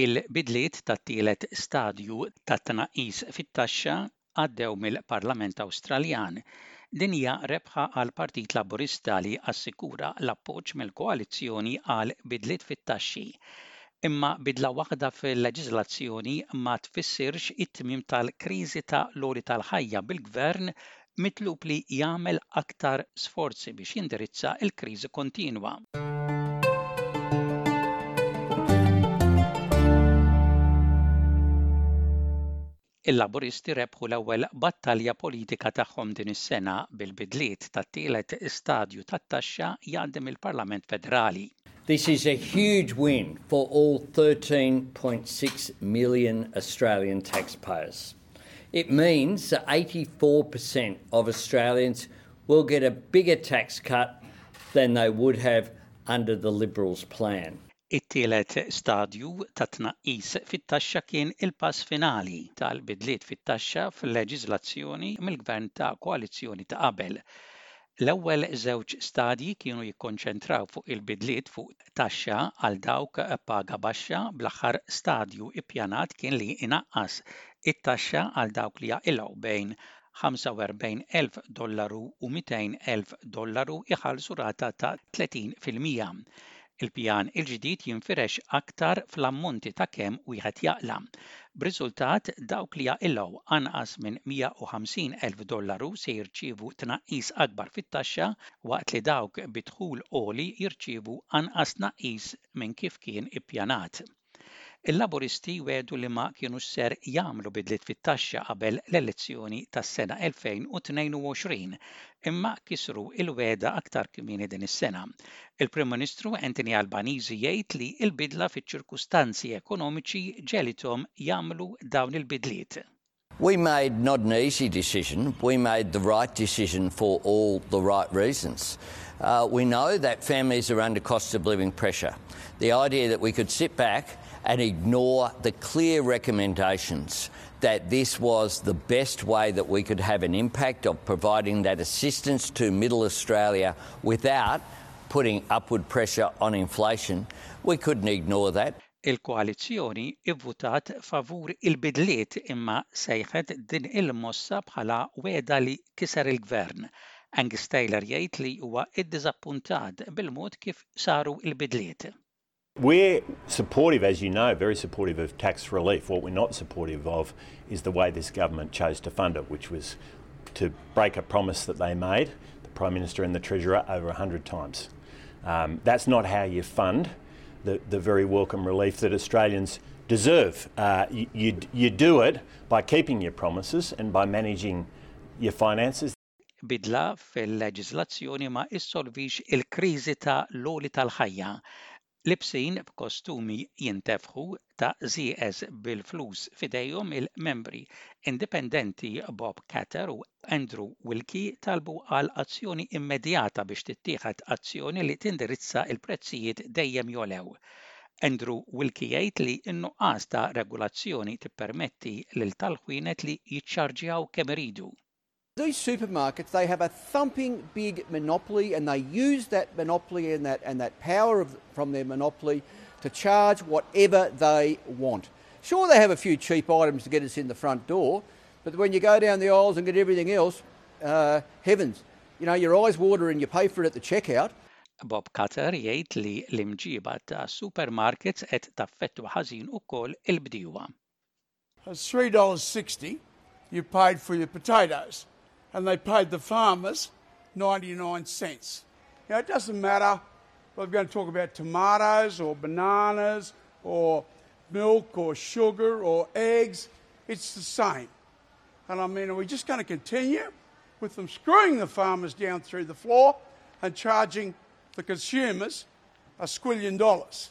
Il-bidliet tat-tielet stadju tat-tnaqqis fit-taxxa għaddew mill-Parlament Awstraljan. Din hija rebħa għall-Partit Laburista li assikura l-appoġġ mill-koalizzjoni għal bidliet fit-taxxi. Imma bidla waħda fil-leġiżlazzjoni ma tfissirx it-tmiem tal-kriżi ta' l-għoli tal-ħajja bil-Gvern mitlub li jagħmel aktar sforzi biex jindirizza l-kriżi kontinwa. Il-Laburisti rebħu l-ewwel battalja politika tagħhom din is-sena bil-bidliet tat-tielet stadju tat-taxxa jgħaddi mill-Parlament Federali. This is a huge win for all 13.6 million Australian taxpayers. It means that 84 per cent of Australians will get a bigger tax cut than they would have under the Liberals' plan. It-tielet stadju tat-tnaqqis fit-taxxa kien il-pass finali tal-bidliet fit-taxxa fil-leġiżlazzjoni mill-Gvern ta' koalizzjoni ta' qabel. L-ewwel żewġ stadji kienu jikkonċentraw fuq il-bidliet fuq taxxa għal dawk b'paga baxxa bl-aħħar stadju ippjanat kien li inaqqas it-taxxa għal dawk li jaqilgħu bejn 45,000 dollaru u 200,000 dollaru jħallsu rata ta' 30 fil-mija Il-pjan il-ġdid jinfirex aktar fl-ammonti ta' kemm wieħed jaqla', b'riżultat dawk li jaqilgħu anqas minn 150 elf dollaru se jirċievu tnaqqis akbar fit-taxxa waqt li dawk bi dħul għoli jirċievu anqas tnaqqis minn kif kien ippjanat. Il-Laburisti wegħdu li ma kinux ser jagħmlu bidliet fit-taxxa qabel l-elezzjoni tas-sena 2022, imma kisru l-wegħda aktar kmieni din is-sena. Il-Prim Ministru Anthony Albanizi jgħid li l-bidla fiċ-ċirkustanzi ekonomiċi ġegħlithom jagħmlu dawn il-bidliet. We made not an easy decision, we made the right decision for all the right reasons. Uh, we know that families are under cost of living pressure. The idea that we could sit back and ignore the clear recommendations that this was the best way that we could have an impact of providing that assistance to middle Australia without putting upward pressure on inflation. We couldn't ignore that. Il-koalizzjoni vvutat favur il-bidliet imma sejħet din il-mossa bħala wegħda li kiser il-Gvern. Angus Taylor jgħid li huwa ddiżappuntat bil-mod kif saru l-bidliet. We're supportive, as you know, very supportive of tax relief. What we're not supportive of is the way this government chose to fund it, which was to break a promise that they made, the Prime Minister and the Treasurer, over a hundred times. That's not how you fund. the, the very welcome relief that Australians deserve. Uh, you, you do it by keeping your promises and by managing your finances. Bidla fil-leġislazzjoni ma issolvix il-kriżi ta' l-oli tal-ħajja. Libsin b'kostumi jintefħu ta' ZS bil-flus f'idejhom il-membri indipendenti Bob Katter u Andrew Wilkie talbu għal azzjoni immedjata biex tittieħed azzjoni li tindirizza l-prezzijiet dejjem jogħlew. Andrew Wilkie jgħid li n-nuqqas ta' regulazzjoni tippermetti lil tal-ħwienet li jiċċarġjaw kemm iridu. these supermarkets, they have a thumping big monopoly and they use that monopoly and that, and that power of, from their monopoly to charge whatever they want. Sure, they have a few cheap items to get us in the front door, but when you go down the aisles and get everything else, uh, heavens, you know, your eyes water and you pay for it at the checkout. Bob Cutter jgħid li l-imġiba ta' uh, supermarkets qed taffettu ħażin ukoll il-bdiewa. $3.60 you paid for your potatoes and they paid the farmers 99 cents. Now, it doesn't matter whether we're going to talk about tomatoes or bananas or milk or sugar or eggs, it's the same. And I mean, are we just going to continue with them screwing the farmers down through the floor and charging the consumers a squillion dollars?